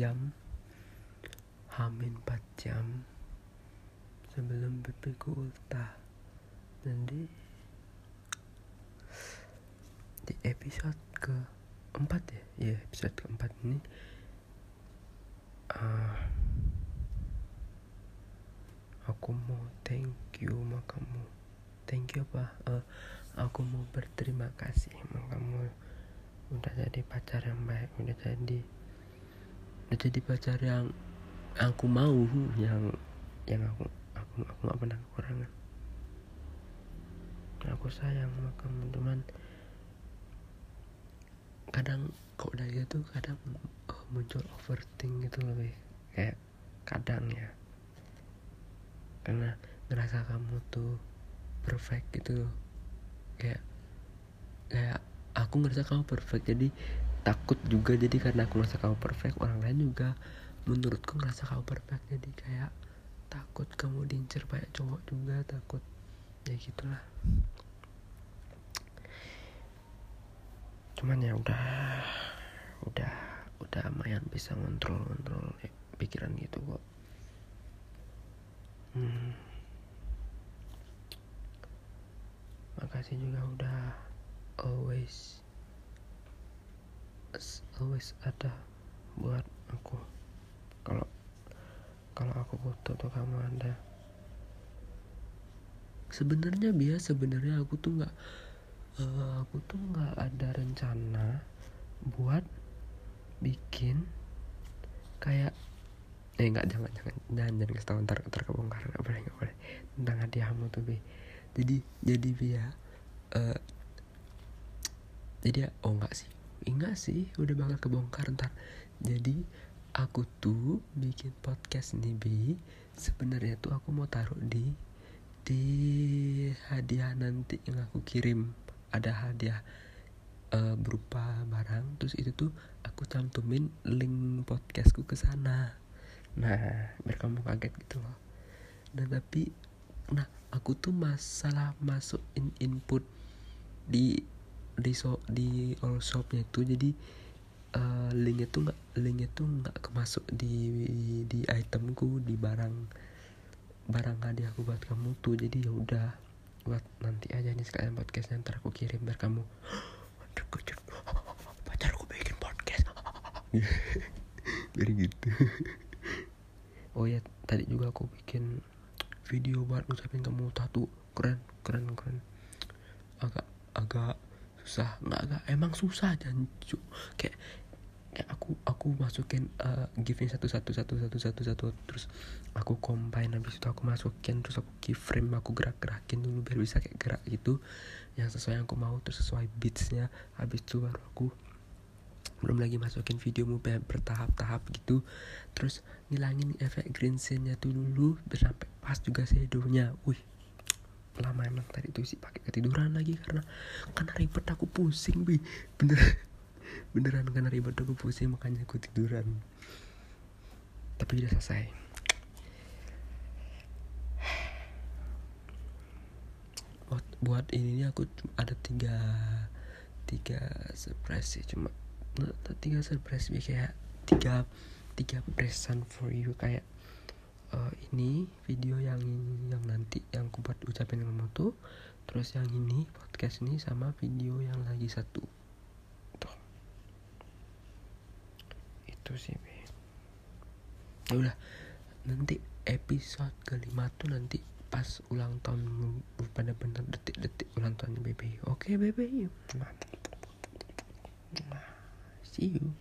jam Hamin 4 jam sebelum BPku ultah. Dan di episode ke empat ya? Ya episode keempat ini uh, aku mau thank you sama kamu. Thank you apa? Uh, aku mau berterima kasih sama kamu. Udah jadi pacar yang baik udah jadi udah jadi pacar yang aku mau yang yang aku aku aku nggak pernah kekurangan. Aku sayang sama kamu cuman kadang kok udah gitu kadang oh, muncul overthink gitu lebih kayak kadang ya. Karena ngerasa kamu tuh perfect gitu. Kayak kayak aku ngerasa kamu perfect jadi takut juga jadi karena aku ngerasa kamu perfect orang lain juga menurutku ngerasa kamu perfect. Jadi kayak takut kamu diincer banyak cowok juga takut. Ya gitulah. Cuman ya udah udah udah lumayan bisa ngontrol ngontrol ya, pikiran gitu kok. Hmm. makasih juga udah always always ada buat aku. Kalau kalau aku butuh tuh kamu ada sebenarnya biasa sebenarnya aku tuh nggak uh, aku tuh nggak ada rencana buat bikin kayak eh nggak jangan jangan jangan jangan tahu ntar ntar kebongkar nggak boleh nggak boleh. Tentang hadiahmu tuh bi. Jadi jadi bi ya uh, jadi ya, oh enggak sih enggak sih udah bakal kebongkar ntar. Jadi aku tuh bikin podcast nih bi. Sebenarnya tuh aku mau taruh di di hadiah nanti yang aku kirim. Ada hadiah uh, berupa barang terus itu tuh aku cantumin link podcastku ke sana. Nah biar kamu kaget gitu loh. Nah tapi nah aku tuh masalah masukin input di di so di all shopnya itu jadi uh, linknya tuh nggak linknya tuh nggak kemasuk di di itemku di barang barang hadiahku buat kamu tuh. Jadi ya udah buat nanti aja nih sekalian podcastnya ntar aku kirim biar kamu pacarku bikin podcast. Biar gitu. Oh ya tadi juga aku bikin video buat ngucapin kamu tatu keren keren keren. Agak agak susah. Nggak agak emang susah jancu kayak kayak aku aku masukin uh, gifnya satu satu satu satu satu satu terus aku combine habis itu aku masukin terus aku keyframe aku gerak gerakin dulu biar bisa kayak gerak gitu. Yang sesuai yang aku mau terus sesuai beatsnya. Habis itu baru aku belum lagi masukin videomu bertahap-tahap gitu. Terus ngilangin efek green scene nya tuh dulu sampai pas juga shadownya. Wih lama emang tadi tuh sih pakai ketiduran lagi karena karena ribet aku pusing bi. Bener beneran karena ribet aku pusing makanya aku tiduran. Tapi udah selesai. Buat buat ini aku ada tiga tiga surprise sih cuma tiga surprise sih kayak tiga tiga present for you kayak uh, ini video yang yang nanti yang aku buat ucapin kamu tuh. Terus yang ini podcast ini sama video yang lagi satu. Gitu sih be. Ya udah nanti episode kelima tuh nanti pas ulang tahun pada bener detik-detik ulang tahun bebe. Oke bebe. See you